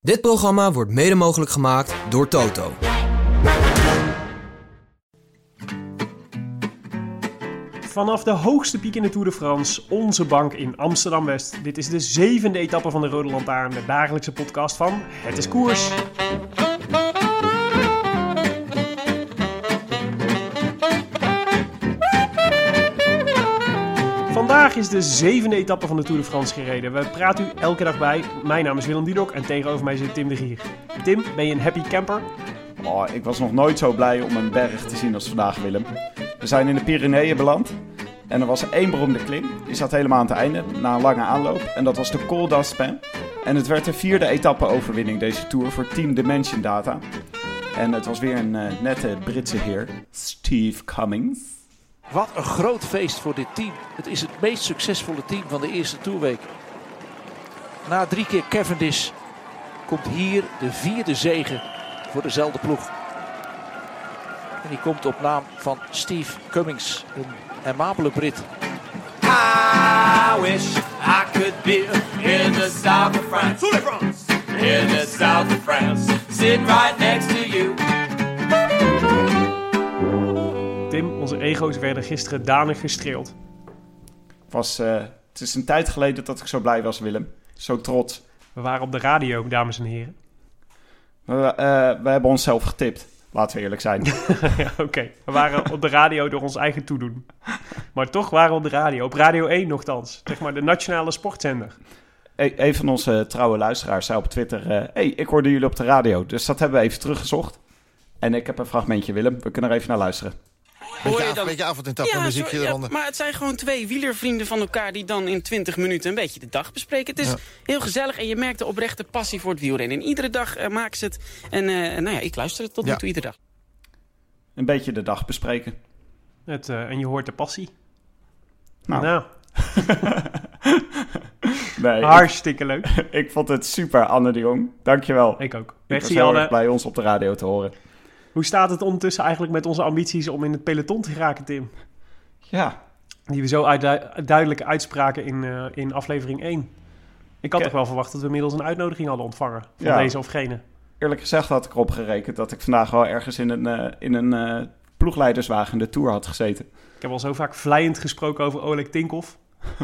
Dit programma wordt mede mogelijk gemaakt door Toto. Vanaf de hoogste piek in de Tour de France, onze bank in Amsterdam-West. Dit is de zevende etappe van de Rode Lantaarn, de dagelijkse podcast van Het is Koers. Vandaag is de zevende etappe van de Tour de France gereden. We praten u elke dag bij. Mijn naam is Willem Dudok en tegenover mij zit Tim de Gier. Tim, ben je een happy camper? Oh, ik was nog nooit zo blij om een berg te zien als vandaag, Willem. We zijn in de Pyreneeën beland. En er was één beroemde klim. Die zat helemaal aan het einde, na een lange aanloop. En dat was de Col d'Aspin. En het werd de vierde etappe-overwinning deze Tour voor Team Dimension Data. En het was weer een eh, nette Britse heer, Steve Cummings. Wat een groot feest voor dit team. Het is het meest succesvolle team van de eerste toerweek. Na drie keer Cavendish komt hier de vierde zege voor dezelfde ploeg. En die komt op naam van Steve Cummings, een amabele Brit. I wish I could be in the south of France. In the south of France. Sitting right next to you. Tim, onze ego's werden gisteren danig gestreeld. Was, eh, het is een tijd geleden dat ik zo blij was, Willem. Zo trots. We waren op de radio, dames en heren. We, eh, we hebben onszelf getipt, laten we eerlijk zijn. ja, oké. We waren op de radio door ons eigen toedoen. Maar toch waren we op de radio. Op Radio 1 nogthans. Zeg maar de nationale sportzender. E- een van onze trouwe luisteraars zei op Twitter... eh, hey, ik hoorde jullie op de radio. Dus dat hebben we even teruggezocht. En ik heb een fragmentje, Willem. We kunnen er even naar luisteren. Hoor je Beetje, dan... beetje avondetappe Ja, muziekje zo- ja, eronder. maar het zijn gewoon twee wielervrienden van elkaar... die dan in 20 minuten een beetje de dag bespreken. Het is Ja. heel gezellig en je merkt de oprechte passie voor het wielrennen. En iedere dag eh, maken ze het. En eh, nou ja, ik luister het tot nu Ja. toe iedere dag. Een beetje de dag bespreken. Het, eh, en je hoort de passie. Nou, Nou, nee, ik, hartstikke leuk. ik vond het super, Anne de Jong. Dankjewel. Ik ook. Ik Weg was zie heel Anne. erg blij ons op de radio te horen. Hoe staat het ondertussen eigenlijk met onze ambities om in het peloton te geraken, Tim? Ja, Die we zo uitdu- duidelijk uitspraken in, eh, in aflevering 1. Ik had toch wel verwacht dat we inmiddels een uitnodiging hadden ontvangen. Van Ja. deze of gene. eerlijk gezegd had ik erop gerekend dat ik vandaag wel ergens in een, eh, in een eh, ploegleiderswagen in de Tour had gezeten. Ik heb al zo vaak vlijend gesproken over Oleg Tinkoff.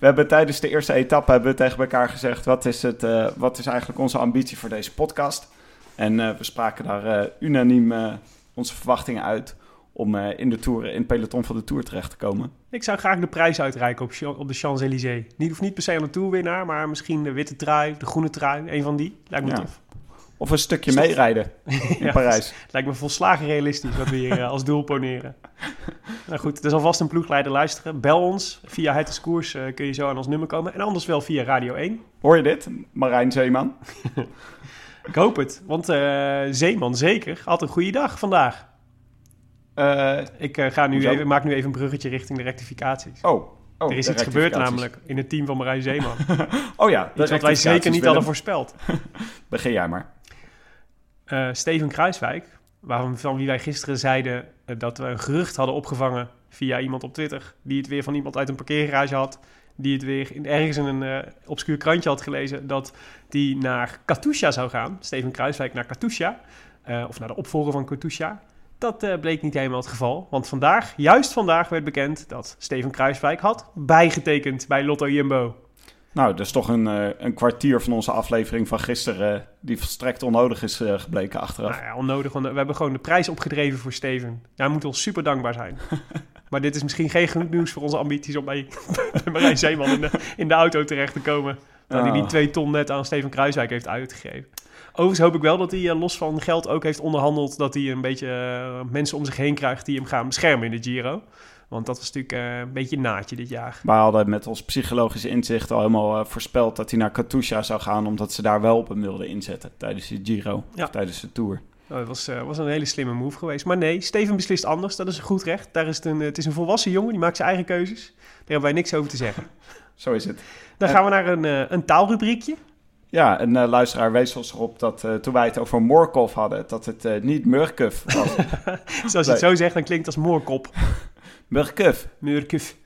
We hebben tijdens de eerste etappe hebben we tegen elkaar gezegd... wat is, het, wat is eigenlijk onze ambitie voor deze podcast? En eh, we spraken daar eh, unaniem eh, onze verwachtingen uit... om in, de tour, in het peloton van de Tour terecht te komen. Ik zou graag de prijs uitreiken op, op de Champs-Élysées. Niet, hoeft niet per se aan de toerwinnaar, maar misschien de witte trui, de groene trui. Een van die. Lijkt me Ja. tof. Of een stukje meerijden in Ja, Parijs. Lijkt me volslagen realistisch wat we hier als doel poneren. nou goed, er zal vast een ploegleider luisteren. Bel ons. Via Het is Koers kun je zo aan ons nummer komen. En anders wel via Radio 1. Hoor je dit, Marijn Zeeman? Ik hoop het, want eh, Zeeman zeker had een goede dag vandaag. Eh, Ik eh, ga nu Hoezo? even, maak nu even een bruggetje richting de rectificaties. oh, oh, er is iets gebeurd namelijk in het team van Marijn Zeeman. Oh ja, de Iets wat wij zeker niet hadden voorspeld. Begin jij maar. Steven Kruiswijk, waarvan van wie wij gisteren zeiden dat we een gerucht hadden opgevangen via iemand op Twitter, die het weer van iemand uit een parkeergarage had, die het weer in, ergens in een eh, obscuur krantje had gelezen, dat die naar Katusha zou gaan. Steven Kruiswijk naar Katusha, eh, of naar de opvolger van Katusha. Dat eh, bleek niet helemaal het geval, want vandaag, juist vandaag, werd bekend dat Steven Kruiswijk had bijgetekend bij Lotto Jumbo. Nou, dat is toch een, een kwartier van onze aflevering van gisteren... die volstrekt onnodig is gebleken achteraf. Nou ja, onnodig, want we hebben gewoon de prijs opgedreven voor Steven. Hij moet ons super dankbaar zijn. maar dit is misschien geen genoeg nieuws voor onze ambities om bij, bij Marijn Zeeman in de, in de auto terecht te komen. Dat hij die Ah. twee ton net aan Steven Kruiswijk heeft uitgegeven. Overigens hoop ik wel dat hij eh, los van geld ook heeft onderhandeld... dat hij een beetje eh, mensen om zich heen krijgt die hem gaan beschermen in de Giro. Want dat was natuurlijk eh, een beetje een naadje dit jaar. Wij hadden met ons psychologische inzicht al helemaal voorspeld dat hij naar Katusha zou gaan, omdat ze daar wel op hem wilden inzetten tijdens de Giro, Ja. of tijdens de Tour. Oh, dat was, eh, was een hele slimme move geweest. Maar nee, Steven beslist anders. Dat is een goed recht. Daar is het, een, het is een volwassen jongen, die maakt zijn eigen keuzes. Daar hebben wij niks over te zeggen. Zo is het. Dan gaan we naar een, eh, een taalrubriekje. Ja, een eh, luisteraar wees ons erop dat eh, toen wij het over Morkov hadden, dat het eh, niet Murkuf was. Dus als je het zo zegt, dan klinkt het als moorkop. Murkuf. Murkuf.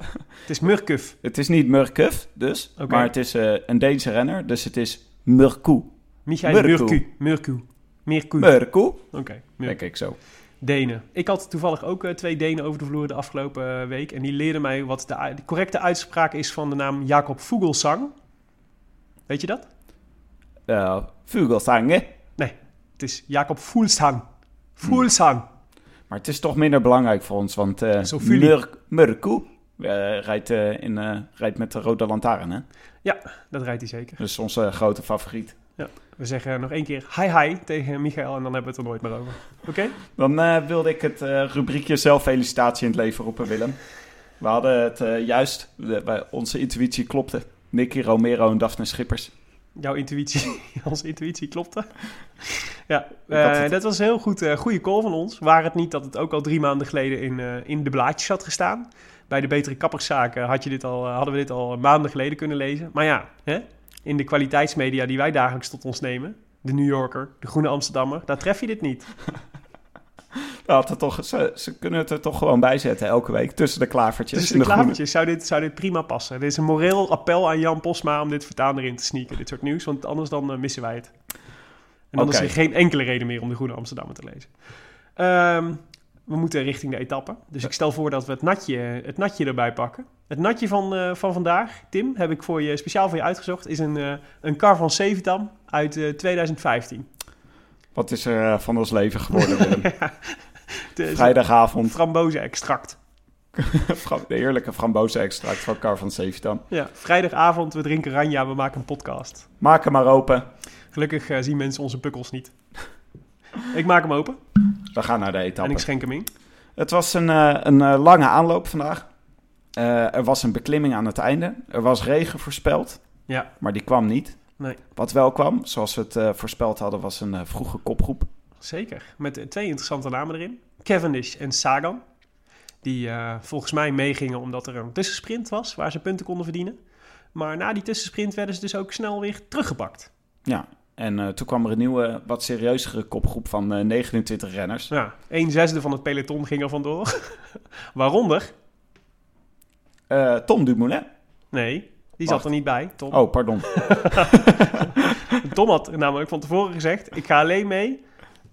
Het is Murkuf. Het is niet Murkuf, dus, maar het is eh, een Deense renner, dus het is Murku. Michael Murku. Murku. Murku. Murku? Oké. Denk ik zo. Denen. Ik had toevallig ook eh, twee Denen over de vloer de afgelopen eh, week. En die leerden mij wat de, de correcte uitspraak is van de naam Jacob Vogelsang. Weet je dat? Uh, Vugelsang, Nee, het is Jacob Voelsang. Voelsang. Maar het is toch minder belangrijk voor ons, want eh, rijdt, in, rijdt met de rode lantaarn, hè? Dat rijdt hij zeker. Dus onze grote favoriet. We zeggen nog één keer hi hi tegen Michael en dan hebben we het er nooit meer over. Oké? Dan eh, wilde ik het eh, rubriekje zelffelicitatie in het leven roepen, Willem. We hadden het eh, juist, de- onze intuïtie klopte. Nicky Romero en Daphne Schippers. Jouw intuïtie, onze intuïtie klopte. ja, dat was een heel goed, goede call van ons. Waar het niet dat het ook al drie maanden geleden in, in de blaadjes had gestaan. Bij de betere kapperszaken had je dit al, hadden we dit al maanden geleden kunnen lezen. Maar ja, hè? In de kwaliteitsmedia die wij dagelijks tot ons nemen. De New Yorker, de Groene Amsterdammer, daar tref je dit niet. Het toch, ze, ze kunnen het er toch gewoon bij zetten elke week. Tussen de klavertjes. Tussen in de groene. klavertjes zou dit, zou dit prima passen. Dit is een moreel appel aan Jan Posma om dit vertaan erin te sneaken, dit soort nieuws. Want anders dan eh, missen wij het. En dan is er geen enkele reden meer om de Groene Amsterdammer te lezen. Ehm, we moeten richting de etappe. Dus ik stel voor dat we het natje, het natje erbij pakken. Het natje van, eh, van vandaag, Tim, heb ik voor je, speciaal voor je uitgezocht, is een, eh een kar van Sevitam uit eh, 2015. Wat is er eh, van ons leven geworden, is Vrijdagavond. frambozen extract. Fra- de heerlijke frambozen-extract van Car van Sevitam. Ja, vrijdagavond, we drinken ranja, we maken een podcast. Maak hem maar open. Gelukkig eh, zien mensen onze pukkels niet. Ik maak hem open We gaan naar de en etappe. ik schenk hem in. Het was een, eh, een eh, lange aanloop vandaag. Eh, er was een beklimming aan het einde. Er was regen voorspeld, Ja, maar die kwam niet. Nee. Wat wel kwam, zoals we het voorspeld hadden, was een vroege kopgroep. zeker. Met twee interessante namen erin. Cavendish en Sagan. Die volgens mij meegingen omdat er een tussensprint was waar ze punten konden verdienen. Maar na die tussensprint werden ze dus ook snel weer teruggepakt. Ja, en eh, toen kwam er een nieuwe, wat serieuzere kopgroep van eh, 29 renners. Ja, een zesde van het peloton ging er vandoor. Waaronder, Eh, Tom Dumoulin. nee, die Wacht. zat er niet bij, Tom. Oh, pardon. Tom had namelijk van tevoren gezegd, ik ga alleen mee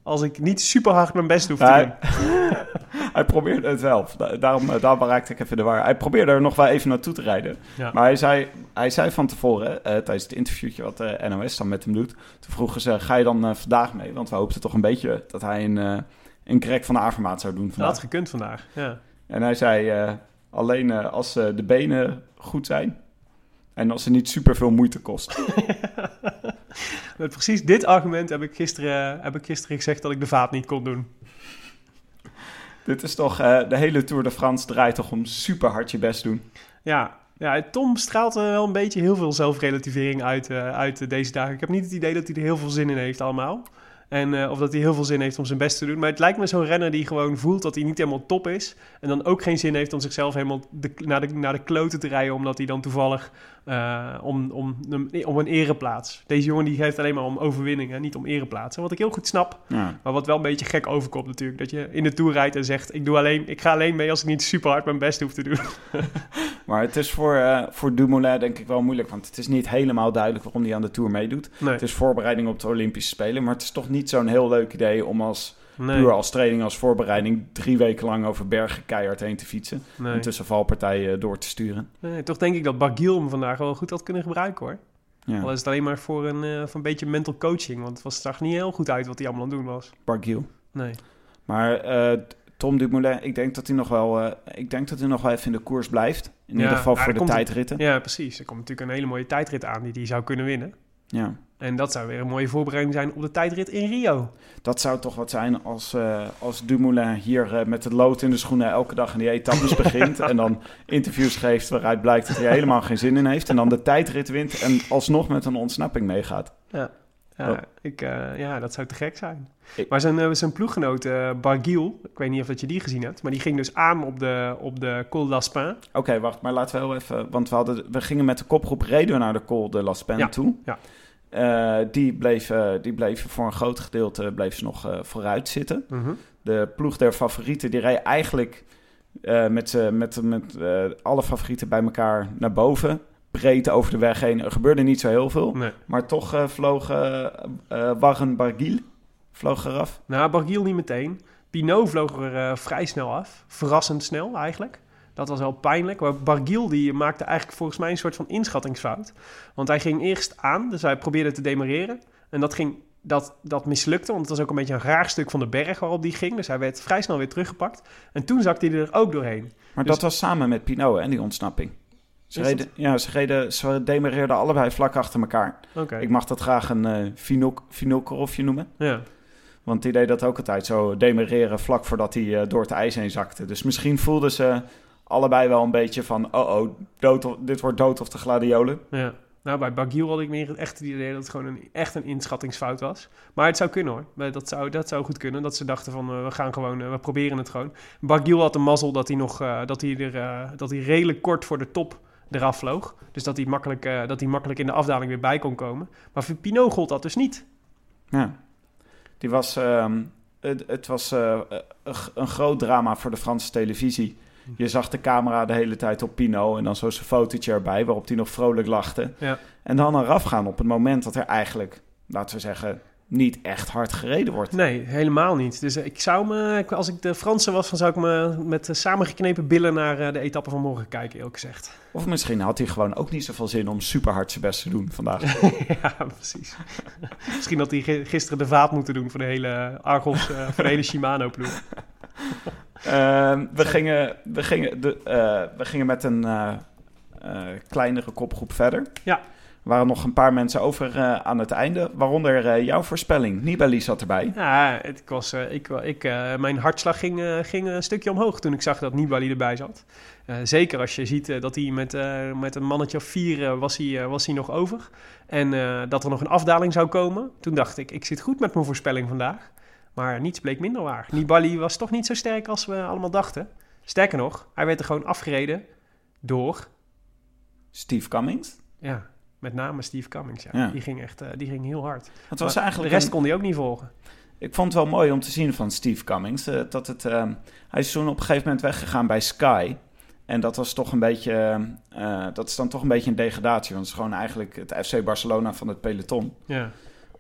als ik niet super hard mijn best hoef te Hij, doen. hij probeerde het wel. Da- Daarom, eh, daarom raakte ik even de waar. Hij probeerde er nog wel even naartoe te rijden. Ja. Maar hij zei, hij zei van tevoren, eh, tijdens het interviewtje wat de NOS dan met hem doet... Toen vroegen ze, ga je dan eh, vandaag mee? Want we hoopten toch een beetje dat hij een, eh een Greg van Avermaat zou doen Dat vandaag. had gekund vandaag, ja. En hij zei, eh, alleen eh, als eh, de benen goed zijn... En als het niet super veel moeite kost. Met precies dit argument heb ik, gisteren, heb ik gisteren gezegd dat ik de vaat niet kon doen. Dit is toch, eh, de hele Tour de France draait toch om super hard je best doen. Ja, ja Tom straalt er wel een beetje heel veel zelfrelativering uit, eh, uit eh, deze dagen. Ik heb niet het idee dat hij er heel veel zin in heeft allemaal. En, of dat hij heel veel zin heeft om zijn best te doen. Maar het lijkt me zo'n renner die gewoon voelt dat hij niet helemaal top is. En dan ook geen zin heeft om zichzelf helemaal de, naar, de, naar de kloten te rijden. Omdat hij dan toevallig eh, om, om, nee, om een ereplaats. Deze jongen die geeft alleen maar om overwinningen, niet om ereplaatsen. Wat ik heel goed snap. Ja. Maar wat wel een beetje gek overkomt natuurlijk. Dat je in de Tour rijdt en zegt... Ik, doe alleen, ik ga alleen mee als ik niet super hard mijn best hoef te doen. Maar het is voor, eh, voor Dumoulin denk ik wel moeilijk. Want het is niet helemaal duidelijk waarom hij aan de Tour meedoet. Nee, Het is voorbereiding op de Olympische Spelen. Maar het is toch niet zo'n heel leuk idee om als nee, puur als training, als voorbereiding... drie weken lang over bergen keihard heen te fietsen. nee. En tussen valpartijen door te sturen. Nee, toch denk ik dat Barguil hem vandaag wel goed had kunnen gebruiken hoor. Ja, Al is het alleen maar voor een, eh, voor een beetje mental coaching. Want het was, zag niet heel goed uit wat hij allemaal aan het doen was. Barguil. Nee. Maar eh, Tom Dumoulin, ik denk dat hij nog wel, eh, ik denk dat hij nog wel even in de koers blijft. In Ja, ieder geval voor de tijdritten. Ja, precies. Er komt natuurlijk een hele mooie tijdrit aan die hij zou kunnen winnen. Ja. En dat zou weer een mooie voorbereiding zijn op de tijdrit in Rio. Dat zou toch wat zijn als, eh, als Dumoulin hier eh, met het lood in de schoenen elke dag in die etappes begint. en dan interviews geeft waaruit blijkt dat hij helemaal geen zin in heeft. En dan de tijdrit wint en alsnog met een ontsnapping meegaat. Ja, ja, Oh. ik, eh, ja dat zou te gek zijn. Ik- Maar zijn, zijn ploeggenoot Barguil, ik weet niet of dat je die gezien hebt, maar die ging dus aan op de, op de Col d'Aspin. Oké, wacht, maar laten we wel even... Want we, hadden, we gingen met de kopgroep reden we naar de Col de Las Pen Ja, toe. ja. Eh, die, bleven, die bleven voor een groot gedeelte bleven ze nog eh, vooruit zitten. De ploeg der favorieten, die reed eigenlijk eh, met, met, met eh, alle favorieten bij elkaar naar boven. Breed over de weg heen. Er gebeurde niet zo heel veel. Nee. Maar toch eh, vloog eh eh, Warren Barguil vloog eraf. Nou, Barguil niet meteen. Pinot vloog er eh, vrij snel af. Verrassend snel eigenlijk. Dat was wel pijnlijk. Maar Barguil die maakte eigenlijk volgens mij een soort van inschattingsfout. Want hij ging eerst aan, dus hij probeerde te demareren. En dat, ging, dat, dat mislukte, want het was ook een beetje een raar stuk van de berg waarop die ging. Dus hij werd vrij snel weer teruggepakt. En toen zakte hij er ook doorheen. Maar Dus- dat was samen met Pinot en die ontsnapping. Ze reden, ja, ze, reden, ze demareerden allebei vlak achter elkaar. Ik mag dat graag een finoc, finockerofje noemen. Ja. Want die deed dat ook altijd zo demereren vlak voordat hij eh, door het ijs heen zakte. Dus misschien voelden ze allebei wel een beetje van... oh oh, dood of, dit wordt dood of de gladiolen. Ja. Nou, bij Baguil had ik meer echt het idee dat het gewoon een, echt een inschattingsfout was. Maar het zou kunnen hoor. Dat zou, dat zou goed kunnen. Dat ze dachten van, eh, we gaan gewoon, eh, we proberen het gewoon. Baguil had de mazzel dat hij nog, eh, dat hij er, dat hij redelijk kort voor de top eraf vloog. Dus dat hij, makkelijk, dat hij makkelijk in de afdaling weer bij kon komen. Maar voor Pinot gold dat dus niet. Ja. Die was, ehm, het, het was een groot drama voor de Franse televisie. Je zag de camera de hele tijd op Pino en dan zo zijn fotootje erbij waarop hij nog vrolijk lachte. Ja. En dan eraf gaan op het moment dat er eigenlijk, laten we zeggen, niet echt hard gereden wordt. Nee, helemaal niet. Dus ik zou me, als ik de Fransen was, dan zou ik me met samengeknepen billen naar eh, de etappe van morgen kijken, eerlijk gezegd. Of misschien had hij gewoon ook niet zoveel zin om super hard zijn best te doen vandaag. ja, precies. Misschien had hij gi- gisteren de vaat moeten doen voor de hele Argos, eh, voor de hele Shimano-ploeg. Ehm, we, gingen, we, gingen de, eh, we gingen met een eh, eh, kleinere kopgroep verder. Ja. Er waren nog een paar mensen over aan het einde, waaronder jouw voorspelling. Nibali zat erbij. Ja, het, ik was, ik, ik, mijn hartslag ging, ging een stukje omhoog toen ik zag dat Nibali erbij zat. Zeker als je ziet dat hij met, met een mannetje of vier was, hij, was hij nog over. En dat er nog een afdaling zou komen. Toen dacht ik, ik zit goed met mijn voorspelling vandaag. Maar niets bleek minder waar. Nibali was toch niet zo sterk als we allemaal dachten. Sterker nog, hij werd er gewoon afgereden door, Steve Cummings. ja, met name Steve Cummings. Ja. Ja. Die, ging echt, eh, die ging heel hard. Het was Maar eigenlijk de rest een- kon hij ook niet volgen. Ik vond het wel mooi om te zien van Steve Cummings. eh, dat het, eh, hij is toen op een gegeven moment weggegaan bij Sky. En dat was toch een beetje. eh, dat is dan toch een beetje een degradatie. Want het is gewoon eigenlijk het FC Barcelona van het peloton. Ja.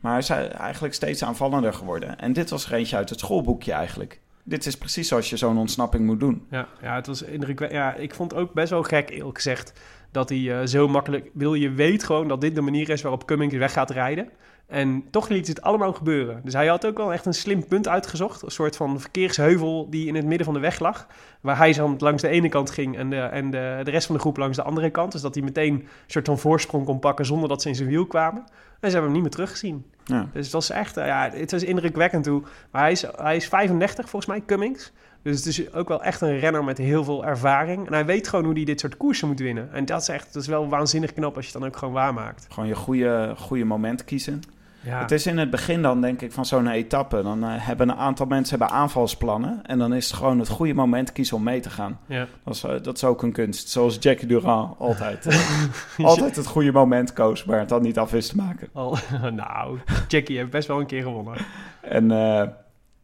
Maar hij is eigenlijk steeds aanvallender geworden. En dit was er eentje uit het schoolboekje eigenlijk. Dit is precies zoals je zo'n ontsnapping moet doen. Ja, ja, het was indrukwekkend. Ja, ik vond het ook best wel gek, eerlijk gezegd, dat hij eh, zo makkelijk... Wil je weet gewoon dat dit de manier is waarop Cummings weg gaat rijden. En toch liet het allemaal gebeuren. Dus hij had ook wel echt een slim punt uitgezocht. Een soort van verkeersheuvel die in het midden van de weg lag. Waar hij dan langs de ene kant ging en, de, en de, de rest van de groep langs de andere kant. Dus dat hij meteen een soort van voorsprong kon pakken zonder dat ze in zijn wiel kwamen. En ze hebben hem niet meer teruggezien. Ja. Dus het was echt, eh, ja, het was indrukwekkend toe. Maar hij is, hij is 35 volgens mij, Cummings. Dus het is ook wel echt een renner met heel veel ervaring. En hij weet gewoon hoe hij dit soort koersen moet winnen. En dat is echt, dat is wel waanzinnig knap als je het dan ook gewoon waarmaakt. Gewoon je goede, goede moment kiezen. Ja, Het is in het begin dan, denk ik, van zo'n etappe. Dan eh, hebben een aantal mensen hebben aanvalsplannen. En dan is het gewoon het goede moment kiezen om mee te gaan. ja. Dat is, eh, dat is ook een kunst. Zoals Jackie Durand altijd. altijd het goede moment koos, maar het dan niet af wist te maken. Al, nou, Jackie heeft best wel een keer gewonnen. En eh,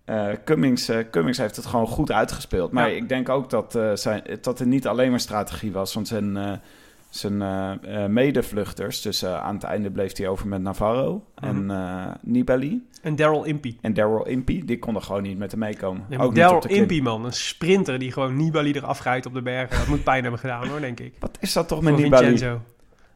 eh, Cummings, eh, Cummings heeft het gewoon goed uitgespeeld. Maar Ja. ik denk ook dat, eh, zijn, dat het niet alleen maar strategie was. Want zijn, eh, zijn eh, medevluchters, dus eh, aan het einde bleef hij over met Navarro en Mhm. eh, Nibali. En Daryl Impey. En Daryl Impey, die konden gewoon niet met hem meekomen. Nee, ook Daryl. Impey, man. Een sprinter die gewoon Nibali eraf rijdt op de bergen. Dat moet pijn hebben gedaan, hoor, denk ik. Wat is dat toch met Voor Nibali? Vincenzo.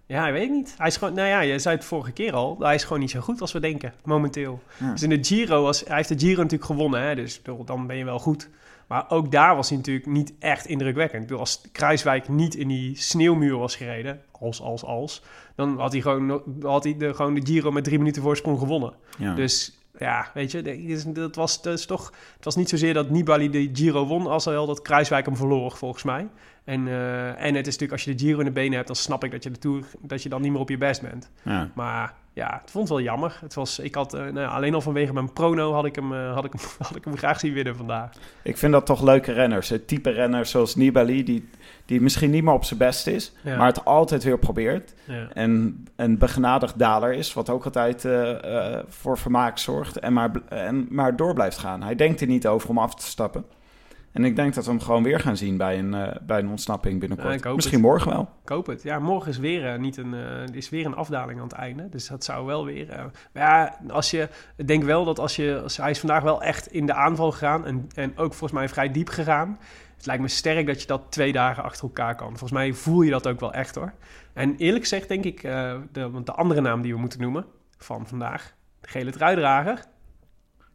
Ja, ik weet niet. Hij is gewoon, nou ja, je zei het vorige keer al. Hij is gewoon niet zo goed als we denken, momenteel. Ja. Dus in de Giro, was, hij heeft de Giro natuurlijk gewonnen, hè, dus dan ben je wel goed. Maar ook daar was hij natuurlijk niet echt indrukwekkend. Ik bedoel, als Kruiswijk niet in die sneeuwmuur was gereden, als, als, als, dan had hij gewoon, had hij de, gewoon de Giro met drie minuten voorsprong gewonnen. Ja. Dus ja, weet je, dat was, is toch, het was niet zozeer dat Nibali de Giro won, als wel dat Kruiswijk hem verloor, volgens mij. En, eh, en het is natuurlijk, als je de Giro in de benen hebt, dan snap ik dat je, de Tour, dat je dan niet meer op je best bent. Ja. Maar ja, het vond het wel jammer. Het was, ik had, eh, nou, alleen al vanwege mijn prono had ik, hem, eh, had, ik, had ik hem graag zien winnen vandaag. Ik vind dat toch leuke renners. Het type renners zoals Nibali, die, die misschien niet meer op zijn best is, Ja. maar het altijd weer probeert. Ja. En een begenadigd daler is, wat ook altijd eh, voor vermaak zorgt en maar, en maar door blijft gaan. Hij denkt er niet over om af te stappen. En ik denk dat we hem gewoon weer gaan zien bij een, eh, bij een ontsnapping binnenkort. Misschien het. morgen wel. Ik hoop het. Ja, morgen is weer, eh, niet een, eh, is weer een afdaling aan het einde. Dus dat zou wel weer... maar ja, als je... Ik denk wel dat als je... Als, hij is vandaag wel echt in de aanval gegaan. En, en ook volgens mij vrij diep gegaan. Het lijkt me sterk dat je dat twee dagen achter elkaar kan. Volgens mij voel je dat ook wel echt hoor. En eerlijk gezegd denk ik... de, want de andere naam die we moeten noemen van vandaag... De gele truidrager.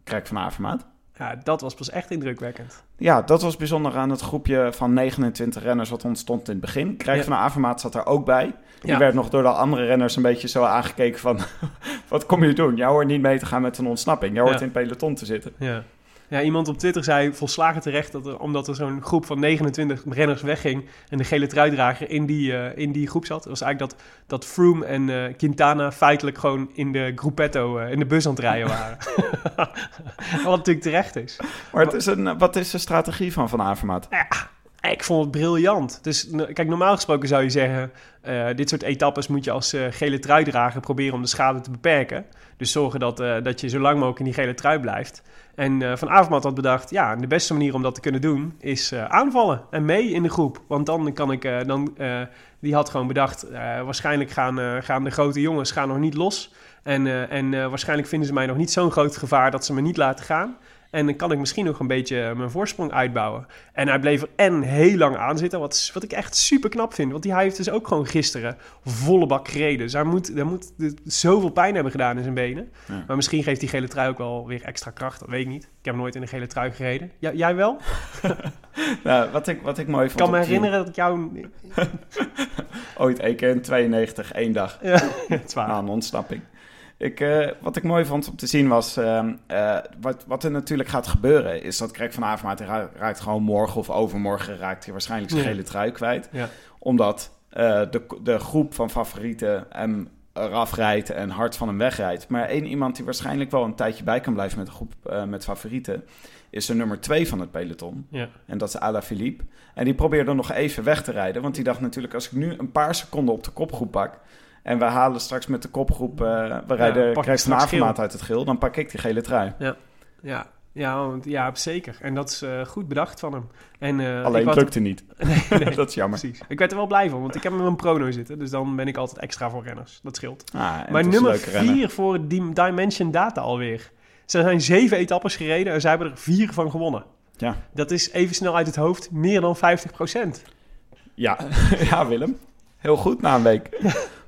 Krijg van Avermaat. Ja, dat was pas echt indrukwekkend. Ja, dat was bijzonder aan het groepje van 29 renners wat ontstond in het begin. Krijg Ja. van Avermaat zat er ook bij. Die Ja. werd nog door de andere renners een beetje zo aangekeken van... wat kom je doen? Jij hoort niet mee te gaan met een ontsnapping. Jij hoort in peloton te zitten. Ja. Ja, iemand op Twitter zei volslagen terecht dat er, omdat er zo'n groep van 29 renners wegging en de gele truidrager in die, eh, in die groep zat, was eigenlijk dat, dat Froome en eh, Quintana feitelijk gewoon in de gruppetto, eh, in de bus aan het rijden waren. Wat natuurlijk terecht is. Maar het is een, wat is de strategie van Van Avermaat? Ik vond het briljant. Dus kijk, normaal gesproken zou je zeggen... eh, dit soort etappes moet je als eh, gele truidrager proberen om de schade te beperken. Dus zorgen dat, eh, dat je zo lang mogelijk in die gele trui blijft. En eh, Van Avermaat had bedacht... ja, de beste manier om dat te kunnen doen is eh, aanvallen en mee in de groep. Want dan kan ik... eh, dan, eh, die had gewoon bedacht... eh, waarschijnlijk gaan, eh, gaan de grote jongens gaan nog niet los... En, eh, en eh, waarschijnlijk vinden ze mij nog niet zo'n groot gevaar dat ze me niet laten gaan. En dan kan ik misschien nog een beetje eh, mijn voorsprong uitbouwen. En hij bleef er en heel lang aan zitten, wat, wat ik echt super knap vind. Want die, hij heeft dus ook gewoon gisteren volle bak gereden. Dus hij moet, hij moet zoveel pijn hebben gedaan in zijn benen. Ja. Maar misschien geeft die gele trui ook wel weer extra kracht, dat weet ik niet. Ik heb nooit in een gele trui gereden. Jij wel? Nou, wat, ik, wat ik mooi Ik vond... kan me herinneren dat ik jou... Ooit één keer in 92, één dag. Ja. Na een ontsnapping. Ik, eh, wat ik mooi vond om te zien was... ehm, eh, wat, wat er natuurlijk gaat gebeuren... is dat Greg van Avermaat hij ra- raakt gewoon morgen of overmorgen... raakt hij waarschijnlijk zijn gele trui kwijt. Ja. Omdat eh, de, de groep van favorieten hem eraf rijdt... en hard van hem wegrijdt. Maar één iemand die waarschijnlijk wel een tijdje bij kan blijven... met de groep met favorieten... is de nummer twee van het peloton. Ja. En dat is Alaphilippe. En die probeerde nog even weg te rijden. Want die dacht natuurlijk, als ik nu een paar seconden op de kopgroep pak... en we halen straks met de kopgroep... eh, we rijden geel. uit het geel... dan pak ik die gele trui. Ja, ja, want, ja zeker. En dat is eh, goed bedacht van hem. En, eh, Alleen het lukte niet. Nee, nee. dat is jammer. Precies. Ik werd er wel blij van, want ik heb hem in een prono zitten. Dus dan ben ik altijd extra voor renners. Dat scheelt. Ah, maar nummer leuke renner. 4 voor Dimension Data alweer. Ze zijn zeven etappes gereden en zij hebben er vier van gewonnen. Ja. Dat is even snel uit het hoofd meer dan 50% Ja. ja, Willem. Heel goed na een week.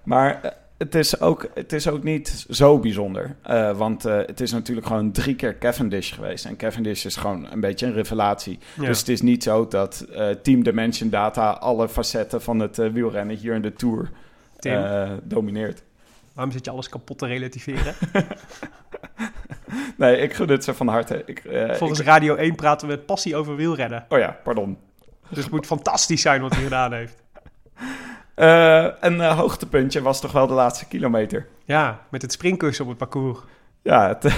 Maar eh, het is, ook, het is ook niet zo bijzonder. Eh, want eh, het is natuurlijk gewoon drie keer Cavendish geweest. En Cavendish is gewoon een beetje een revelatie. Ja. Dus het is niet zo dat Team Dimension Data... alle facetten van het wielrennen hier in de Tour domineert. waarom zit je alles kapot te relativeren? Nee, ik gun het ze van harte. Ik, Volgens ik- Radio 1 praten we met passie over wielrennen. oh ja, pardon. Dus het moet fantastisch zijn wat hij gedaan heeft. Eh, een eh, hoogtepuntje was toch wel de laatste kilometer. Ja, met het springkussen op het parcours. Ja, het,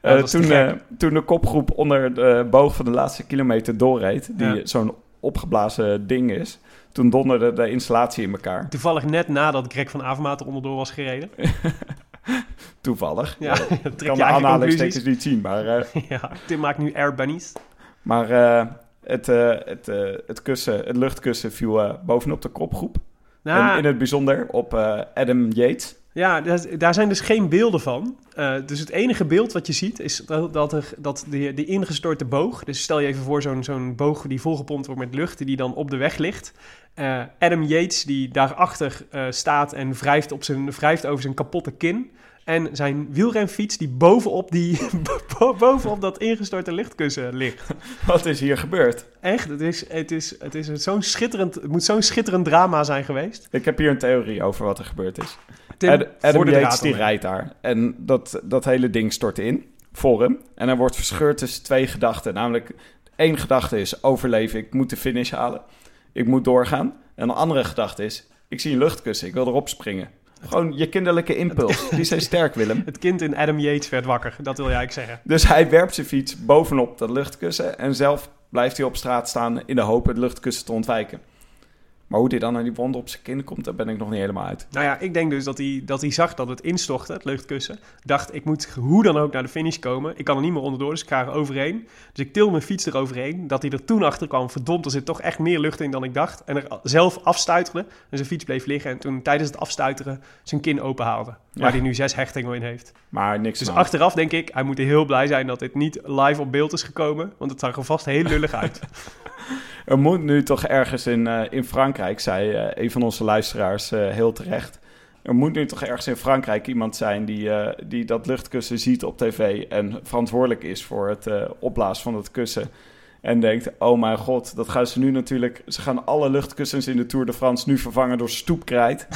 eh, toen, toen de kopgroep onder de boog van de laatste kilometer doorreed, die Ja. zo'n opgeblazen ding is, toen donderde de installatie in elkaar. Toevallig net nadat Greg van Avermaat er onderdoor was gereden. Toevallig. Ja, ik kan de aanhalingstekens niet zien, maar, Ja, Tim maakt nu air bunnies. maar het, het, het, kussen, het luchtkussen viel bovenop de kopgroep. Nou, En in het bijzonder op eh, Adam Yates. Ja, daar, zijn dus geen beelden van. Eh, dus het enige beeld wat je ziet is dat, dat, er, dat de, de ingestorte boog... Dus stel je even voor zo'n zo'n boog die volgepompt wordt met lucht... die dan op de weg ligt. Eh, Adam Yates die daarachter staat en wrijft, op zijn, wrijft over zijn kapotte kin. En zijn wielrenfiets die bovenop, die, bo- bovenop dat ingestorte luchtkussen ligt. Wat is hier gebeurd? Echt, het, is, het, is, het, is zo'n schitterend, het moet zo'n schitterend drama zijn geweest. Ik heb hier een theorie over wat er gebeurd is. Tim, Ad- Adam voor de Yates die rijdt daar. En dat, dat hele ding stort in voor hem. En hij wordt verscheurd tussen twee gedachten. Namelijk, één gedachte is overleven. Ik moet de finish halen. Ik moet doorgaan. En een andere gedachte is, ik zie een luchtkussen. Ik wil erop springen. Gewoon je kinderlijke impuls. Die zijn sterk, Willem. Het kind in Adam Yates werd wakker, dat wil jij ik zeggen. Dus hij werpt zijn fiets bovenop dat luchtkussen. En zelf blijft hij op straat staan in de hoop het luchtkussen te ontwijken. Maar hoe dit dan naar die wond op zijn kin komt, daar ben ik nog niet helemaal uit. Nou ja, ik denk dus dat hij, dat hij zag dat het instortte, het luchtkussen. Dacht, ik moet hoe dan ook naar de finish komen. Ik kan er niet meer onderdoor, dus ik ga er overheen. Dus ik til mijn fiets eroverheen. Dat hij er toen achter kwam, verdomd, er zit toch echt meer lucht in dan ik dacht. En er zelf afstuiterde. En zijn fiets bleef liggen. En toen tijdens het afstuiteren zijn kin openhaalde. Waar Ja. hij nu zes hechtingen in heeft. Maar niks Dus aan achteraf denk ik, hij moet heel blij zijn dat dit niet live op beeld is gekomen. Want het zag er vast heel lullig uit. Er moet nu toch ergens in, eh, in Frankrijk, zei eh, een van onze luisteraars eh, heel terecht. Er moet nu toch ergens in Frankrijk iemand zijn die, eh, die dat luchtkussen ziet op tv en verantwoordelijk is voor het opblazen van dat kussen. En denkt, oh mijn god, dat gaan ze nu natuurlijk... Ze gaan alle luchtkussens in de Tour de France nu vervangen door stoepkrijt.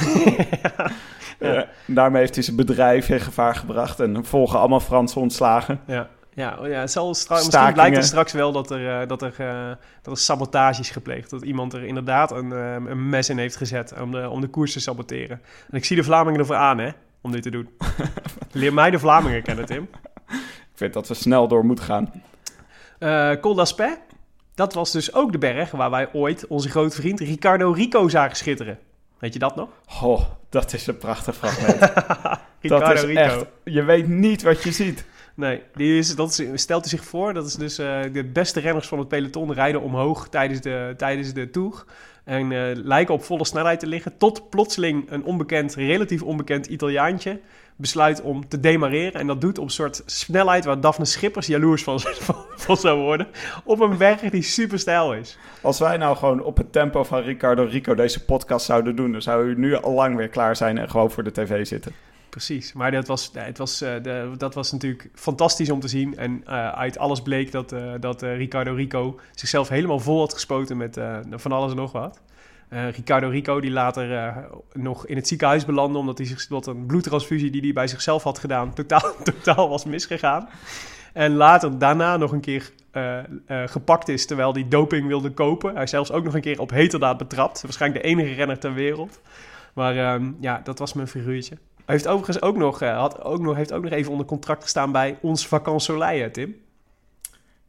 Daarmee heeft hij zijn bedrijf in gevaar gebracht en volgen allemaal Franse ontslagen. Ja, ja, oh ja het zal stra- misschien blijkt het straks wel dat er, eh, dat, er, eh, dat er sabotage is gepleegd. Dat iemand er inderdaad een, eh, een mes in heeft gezet om de, om de koers te saboteren. En ik zie de Vlamingen ervoor aan, hè, om dit te doen. Leer mij de Vlamingen kennen, Tim. Ik vind dat we snel door moeten gaan. Col d'Aspet, dat was dus ook de berg waar wij ooit onze grote vriend Ricardo Rico zagen schitteren. Weet je dat nog? Oh, dat is een prachtig fragment. Ricardo dat is Rico. echt... Je weet niet wat je ziet. Nee, die is, dat stelt u zich voor. Dat is dus eh, de beste renners van het peloton rijden omhoog tijdens de, tijdens de. En eh, lijken op volle snelheid te liggen. Tot plotseling een onbekend, relatief onbekend Italiaantje besluit om te demareren. En dat doet op een soort snelheid waar Daphne Schippers jaloers van, van, van zou worden. Op een berg die super stijl is. Als wij nou gewoon op het tempo van Ricardo Rico deze podcast zouden doen, dan zou u nu al lang weer klaar zijn en gewoon voor de tv zitten. Precies, maar dat was, het was, eh, de, dat was natuurlijk fantastisch om te zien. En eh, uit alles bleek dat, eh, dat Ricardo Rico zichzelf helemaal vol had gespoten met van alles en nog wat. Ricardo Rico die later nog in het ziekenhuis belandde... omdat hij zich, wat een bloedtransfusie die hij bij zichzelf had gedaan... totaal, totaal was misgegaan. En later daarna nog een keer gepakt is terwijl hij doping wilde kopen. Hij is zelfs ook nog een keer op heterdaad betrapt. Waarschijnlijk de enige renner ter wereld. Maar ehm, ja, dat was mijn figuurtje. Hij heeft overigens ook nog, eh, had ook nog, heeft ook nog even onder contract gestaan bij ons hè, Tim.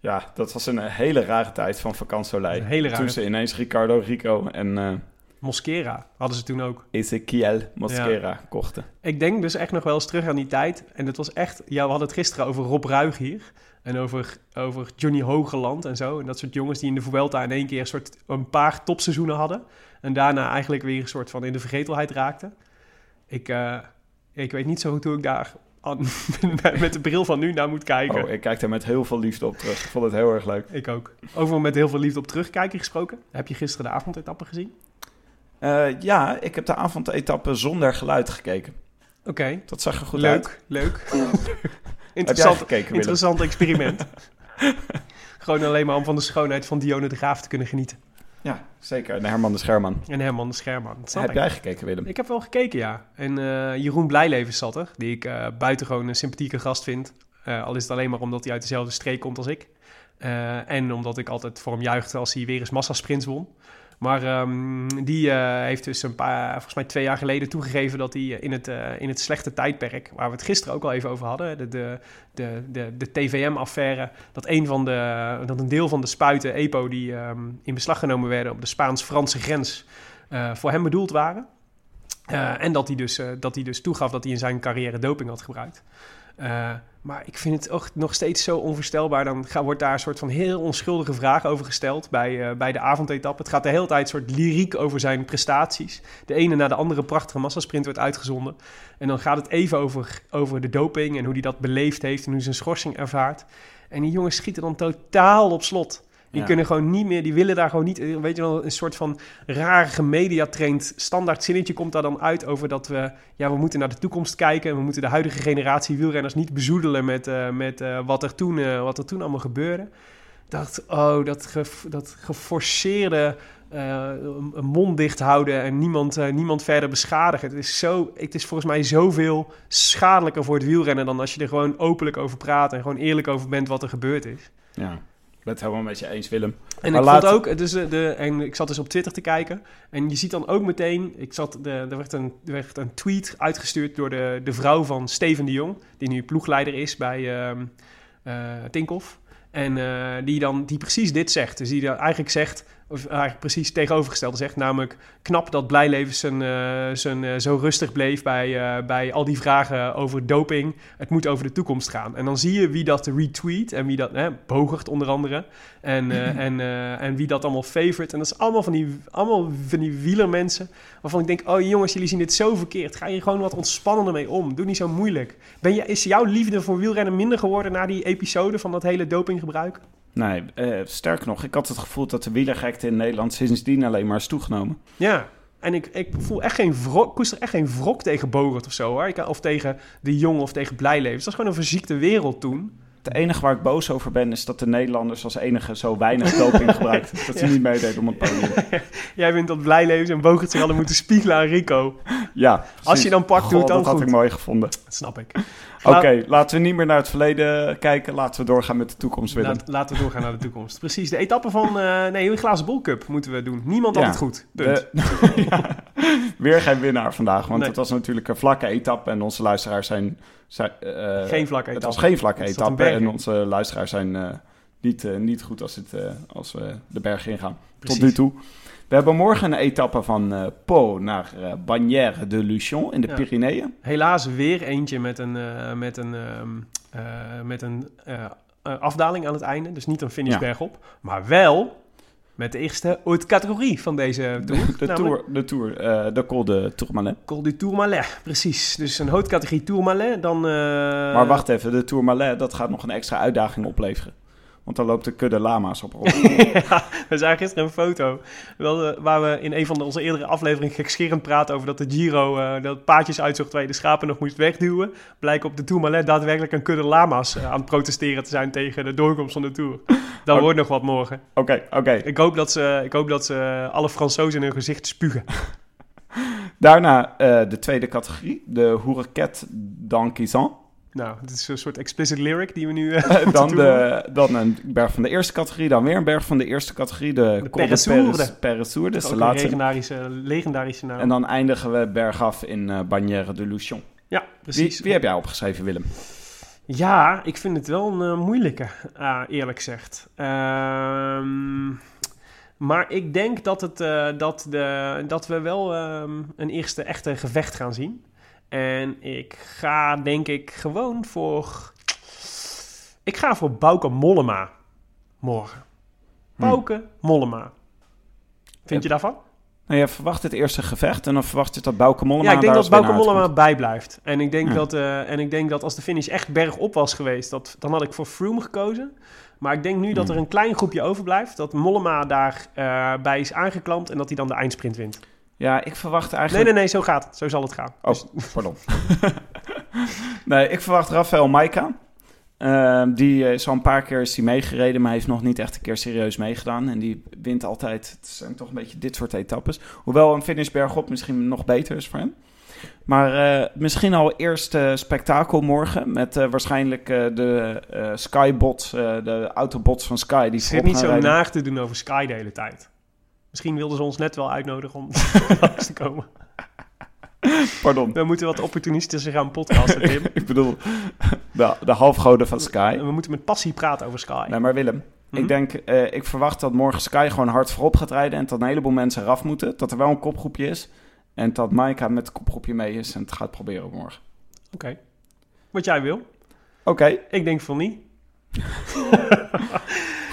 Ja, dat was een eh, hele rare tijd van vakantie hele rare Toen ze ineens Ricardo Rico en eh Mosquera hadden ze toen ook. Ezequiel Mosquera kochten. Ik denk dus echt nog wel eens terug aan die tijd. En het was echt... Ja, we hadden het gisteren over Rob Ruig hier. En over, over Johnny Hogeland en zo. En dat soort jongens die in de Vuelta in één keer een, soort, een paar topseizoenen hadden. En daarna eigenlijk weer een soort van in de vergetelheid raakten. Ik, ik weet niet zo goed hoe ik daar aan- met de bril van nu naar moet kijken. Oh, ik kijk er met heel veel liefde op terug. Ik vond het heel erg leuk. Ik ook. Over met heel veel liefde op terugkijken gesproken. Heb je gisteren de avondetappe gezien? Eh, ja, ik heb de avondetappe zonder geluid gekeken. Oké. Dat zag er goed uit. Leuk, leuk. Interessant, gekeken, interessant experiment. Gewoon alleen maar om van de schoonheid van Dione de Graaf te kunnen genieten. Ja, zeker. En Herman de Scherman. En Herman de Scherman. Dat snap Heb ik. jij gekeken, Willem? Ik heb wel gekeken, ja. En eh, Jeroen Blijlevens zat er, die ik eh buitengewoon een sympathieke gast vind. Eh, al is het alleen maar omdat hij uit dezelfde streek komt als ik. Eh, en omdat ik altijd voor hem juichte als hij weer eens massasprints won. Maar ehm, die eh, heeft dus een paar, volgens mij twee jaar geleden toegegeven dat hij in het, eh, in het slechte tijdperk, waar we het gisteren ook al even over hadden, de, de, de, de, de TVM-affaire, dat een, van de, dat een deel van de spuiten EPO die ehm, in beslag genomen werden op de Spaans-Franse grens, eh, voor hem bedoeld waren. Eh, en dat hij, dus, eh, dat hij dus toegaf dat hij in zijn carrière doping had gebruikt. Maar ik vind het ook nog steeds zo onvoorstelbaar. Dan wordt daar een soort van heel onschuldige vraag over gesteld bij, eh, bij de avondetappe. Het gaat de hele tijd een soort lyriek over zijn prestaties. De ene na de andere prachtige massasprint wordt uitgezonden. En dan gaat het even over, over de doping en hoe hij dat beleefd heeft en hoe hij zijn schorsing ervaart. En die jongens schieten dan totaal op slot. Die Ja. kunnen gewoon niet meer, die willen daar gewoon niet, eh, weet je wel, een soort van raar gemediatraind standaard zinnetje komt daar dan uit over dat we, ja, we moeten naar de toekomst kijken en we moeten de huidige generatie wielrenners niet bezoedelen met, eh, met eh, wat, er toen, wat er toen allemaal gebeurde. Dacht, oh, dat, ge, dat geforceerde mond dicht houden en niemand, niemand verder beschadigen. Het is, zo, het is volgens mij zoveel schadelijker voor het wielrennen dan als je er gewoon openlijk over praat en gewoon eerlijk over bent wat er gebeurd is. Ja, ben het helemaal met je eens, Willem. En Maar ik laat- vond ook, dus de, de, en ik zat dus op Twitter te kijken. En je ziet dan ook meteen, ik zat, de, er, werd een, er werd een tweet uitgestuurd door de, de vrouw van Steven de Jong, die nu ploegleider is bij eh, Tinkoff. En eh, die dan die precies dit zegt. Dus die dan eigenlijk zegt, of eigenlijk precies tegenovergestelde zegt, namelijk knap dat Blijleven zijn, eh, zijn, eh, zo rustig bleef bij, eh, bij al die vragen over doping. Het moet over de toekomst gaan. En dan zie je wie dat retweet en wie dat, hè, Bogert onder andere. En, eh, en, en wie dat allemaal favorite. En dat is allemaal van die, allemaal van die wielermensen. Waarvan ik denk, oh jongens, jullie zien dit zo verkeerd. Ga je gewoon wat ontspannender mee om. Doe niet zo moeilijk. Ben je, is jouw liefde voor wielrennen minder geworden na die episode van dat hele dopinggebruik? Nee, eh, sterker nog, ik had het gevoel dat de wielergekte in Nederland sindsdien alleen maar is toegenomen. Ja. En ik, ik voel echt geen wrok, koester echt geen wrok tegen Bogert of zo hoor. Ik, of tegen de Jong of tegen Blijlevens. Dat is gewoon een verziekte wereld toen. Het enige waar ik boos over ben, is dat de Nederlanders als enige zo weinig doping gebruikten. Dat ze Ja. niet meededen om het podium. Jij vindt dat Blijlevens en Bogert zich hadden moeten spiegelen aan Rico. Ja, Als je dan pakt, doe het Goh, dan dat had goed. ik mooi gevonden. Dat snap ik. Oké, laten we niet meer naar het verleden kijken. Laten we doorgaan met de toekomst, Willem. Laat, laten we doorgaan naar de toekomst. Precies, de etappe van... eh nee, de Glazen Bol Cup moeten we doen. Niemand Ja. altijd goed. Punt. De- Ja, weer geen winnaar vandaag, want Nee. het was natuurlijk een vlakke etappe en onze luisteraars zijn... zijn eh, Geen vlakke Het etappe. was geen vlakke Het een etappe en onze luisteraars zijn eh, niet, niet goed als, het, als we de berg ingaan. Precies. Tot nu toe. We hebben morgen een etappe van eh Pau naar eh Bagnères de Luchon in de Ja. Pyreneeën. Helaas weer eentje met een, eh, met een, ehm, eh, met een afdaling aan het einde. Dus niet een finish Ja. bergop. Maar wel met de eerste ooit categorie van deze tour. De, namelijk tour, de, tour de Col de Tourmalet. Col du Tourmalet, precies. Dus een haute categorie Tourmalet. Dan, maar wacht even, de Tourmalet, dat gaat nog een extra uitdaging opleveren. Want dan loopt de kudde lama's op rond. ja, we zagen gisteren een foto wel, eh, waar we in een van onze eerdere afleveringen gekscherend praten over dat de Giro eh, dat paadjes uitzocht waar je de schapen nog moest wegduwen. Blijkt op de Tourmalet daadwerkelijk een kudde lama's eh, aan het protesteren te zijn tegen de doorkomst van de Tour. Oh. wordt nog wat morgen. Oké, oké. Ik hoop dat ze, ik hoop dat ze alle Fransozen in hun gezicht spugen. Daarna de tweede categorie, de Hourquet d'Anquizan. Nou, het is een soort explicit lyric die we nu moeten dan, de, dan een berg van de eerste categorie, dan weer een berg van de eerste categorie, de, De Peresourde. Dus is de laatste. legendarische, legendarische naam. En dan eindigen we bergaf in eh Bagnères de Luchon. ja, precies. wie heb jij opgeschreven, Willem? Ja, ik vind het wel een eh, moeilijke, eerlijk gezegd. Ehm, maar ik denk dat, het, dat, de, dat we wel ehm, een eerste echte gevecht gaan zien. En ik ga denk ik gewoon voor... Ik ga voor Bauke Mollema morgen. Hm. Bauke Mollema. Vind je daarvan? Nou, je verwacht het eerste gevecht en dan verwacht je dat Bauke Mollema Ja, ik denk dat winnaar Mollema bijblijft. En ik, denk Ja. dat, eh, en ik denk dat als de finish echt bergop was geweest, dat, dan had ik voor Froome gekozen. Maar ik denk nu dat er Hmm. een klein groepje overblijft, dat Mollema daar eh, bij is aangeklampt en dat hij dan de eindsprint wint. Ja, ik verwacht Nee, eigenlijk... nee, nee, zo gaat het. Zo zal het gaan. Oh, Dus- pardon. nee, ik verwacht Rafael Maika. Ehm, die is al een paar keer is die meegereden, maar hij heeft nog niet echt een keer serieus meegedaan. En die wint altijd. Het zijn toch een beetje dit soort etappes. Hoewel een finish bergop misschien nog beter is voor hem. Maar eh, misschien al eerst eh, spektakel morgen. Met eh, waarschijnlijk eh, de eh, Skybots, eh, de autobots van Sky. Die zit niet zo naag te doen over Sky de hele tijd. Misschien wilden ze ons net wel uitnodigen om langs te komen. Pardon. We moeten wat opportunistischer gaan podcasten, Tim. ik bedoel, de, de halfgoden van Sky. We moeten met passie praten over Sky. Nee, maar Willem, Mhm. ik denk, eh, ik verwacht dat morgen Sky gewoon hard voorop gaat rijden en dat een heleboel mensen eraf moeten. Dat er wel een kopgroepje is en dat Maika met het kopgroepje mee is en het gaat proberen morgen. Oké. Wat jij wil. Oké, Ik denk van niet.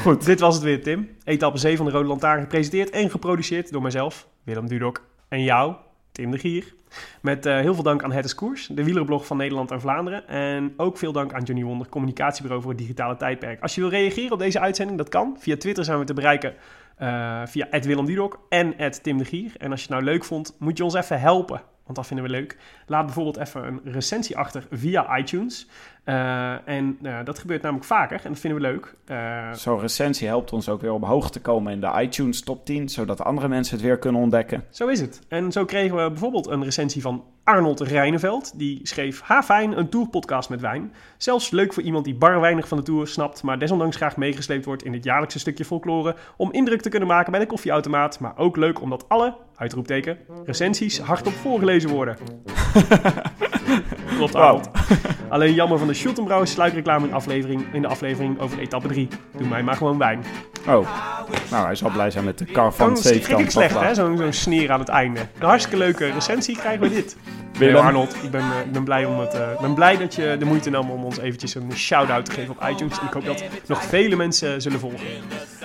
goed. Dit was het weer, Tim. Etappe 7 van de Rode Lantaarn gepresenteerd en geproduceerd door mijzelf, Willem Dudok, en jou, Tim de Gier. Met eh, heel veel dank aan Het Koers, de wielerblog van Nederland en Vlaanderen. En ook veel dank aan Johnny Wonder, communicatiebureau voor het digitale tijdperk. Als je wil reageren op deze uitzending, dat kan. Via Twitter zijn we te bereiken uh, via Willem Dudok en Tim de Gier. En als je het nou leuk vond, moet je ons even helpen. Want dat vinden we leuk. Laat bijvoorbeeld even een recensie achter via iTunes. Uh, en uh, dat gebeurt namelijk vaker en dat vinden we leuk. Uh, Zo'n recensie helpt ons ook weer omhoog te komen in de iTunes top 10, zodat andere mensen het weer kunnen ontdekken. Zo is het. En zo kregen we bijvoorbeeld een recensie van Arnold Rijneveld. Die schreef, ha fijn, een tourpodcast met wijn. Zelfs leuk voor iemand die bar weinig van de tour snapt, maar desondanks graag meegesleept wordt in dit jaarlijkse stukje folklore. Om indruk te kunnen maken bij de koffieautomaat, maar ook leuk omdat alle, uitroepteken, recensies hardop voorgelezen worden. Klopt, Arnold. Wow. Alleen jammer van de Schultenbrouwers sluikreclame in, aflevering, in de aflevering over etappe 3. Doe mij maar gewoon wijn. Oh, nou hij zal blij zijn met de kar van Zeekamp. Dat slecht hè, zo'n zo sneer aan het einde. Een hartstikke leuke recensie krijgen we dit. Willem. Arnold, ik ben, uh, ik ben, blij om het, uh, ben blij dat je de moeite nam om ons eventjes een shout-out te geven op iTunes. En ik hoop dat nog vele mensen zullen volgen.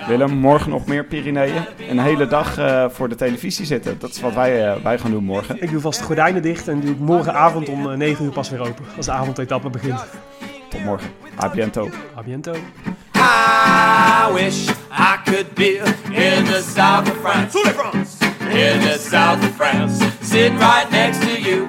Willem, morgen nog meer Pyreneeën. Een hele dag eh, voor de televisie zitten. Dat is wat wij, eh, wij gaan doen morgen. Ik doe vast de gordijnen dicht en doe ik morgenavond om eh, 9 uur pas weer open. Als de avondetappe begint. Tot morgen. A biento. A biento. I wish I could be in the south of France. In the south of France. Sitting right next to you.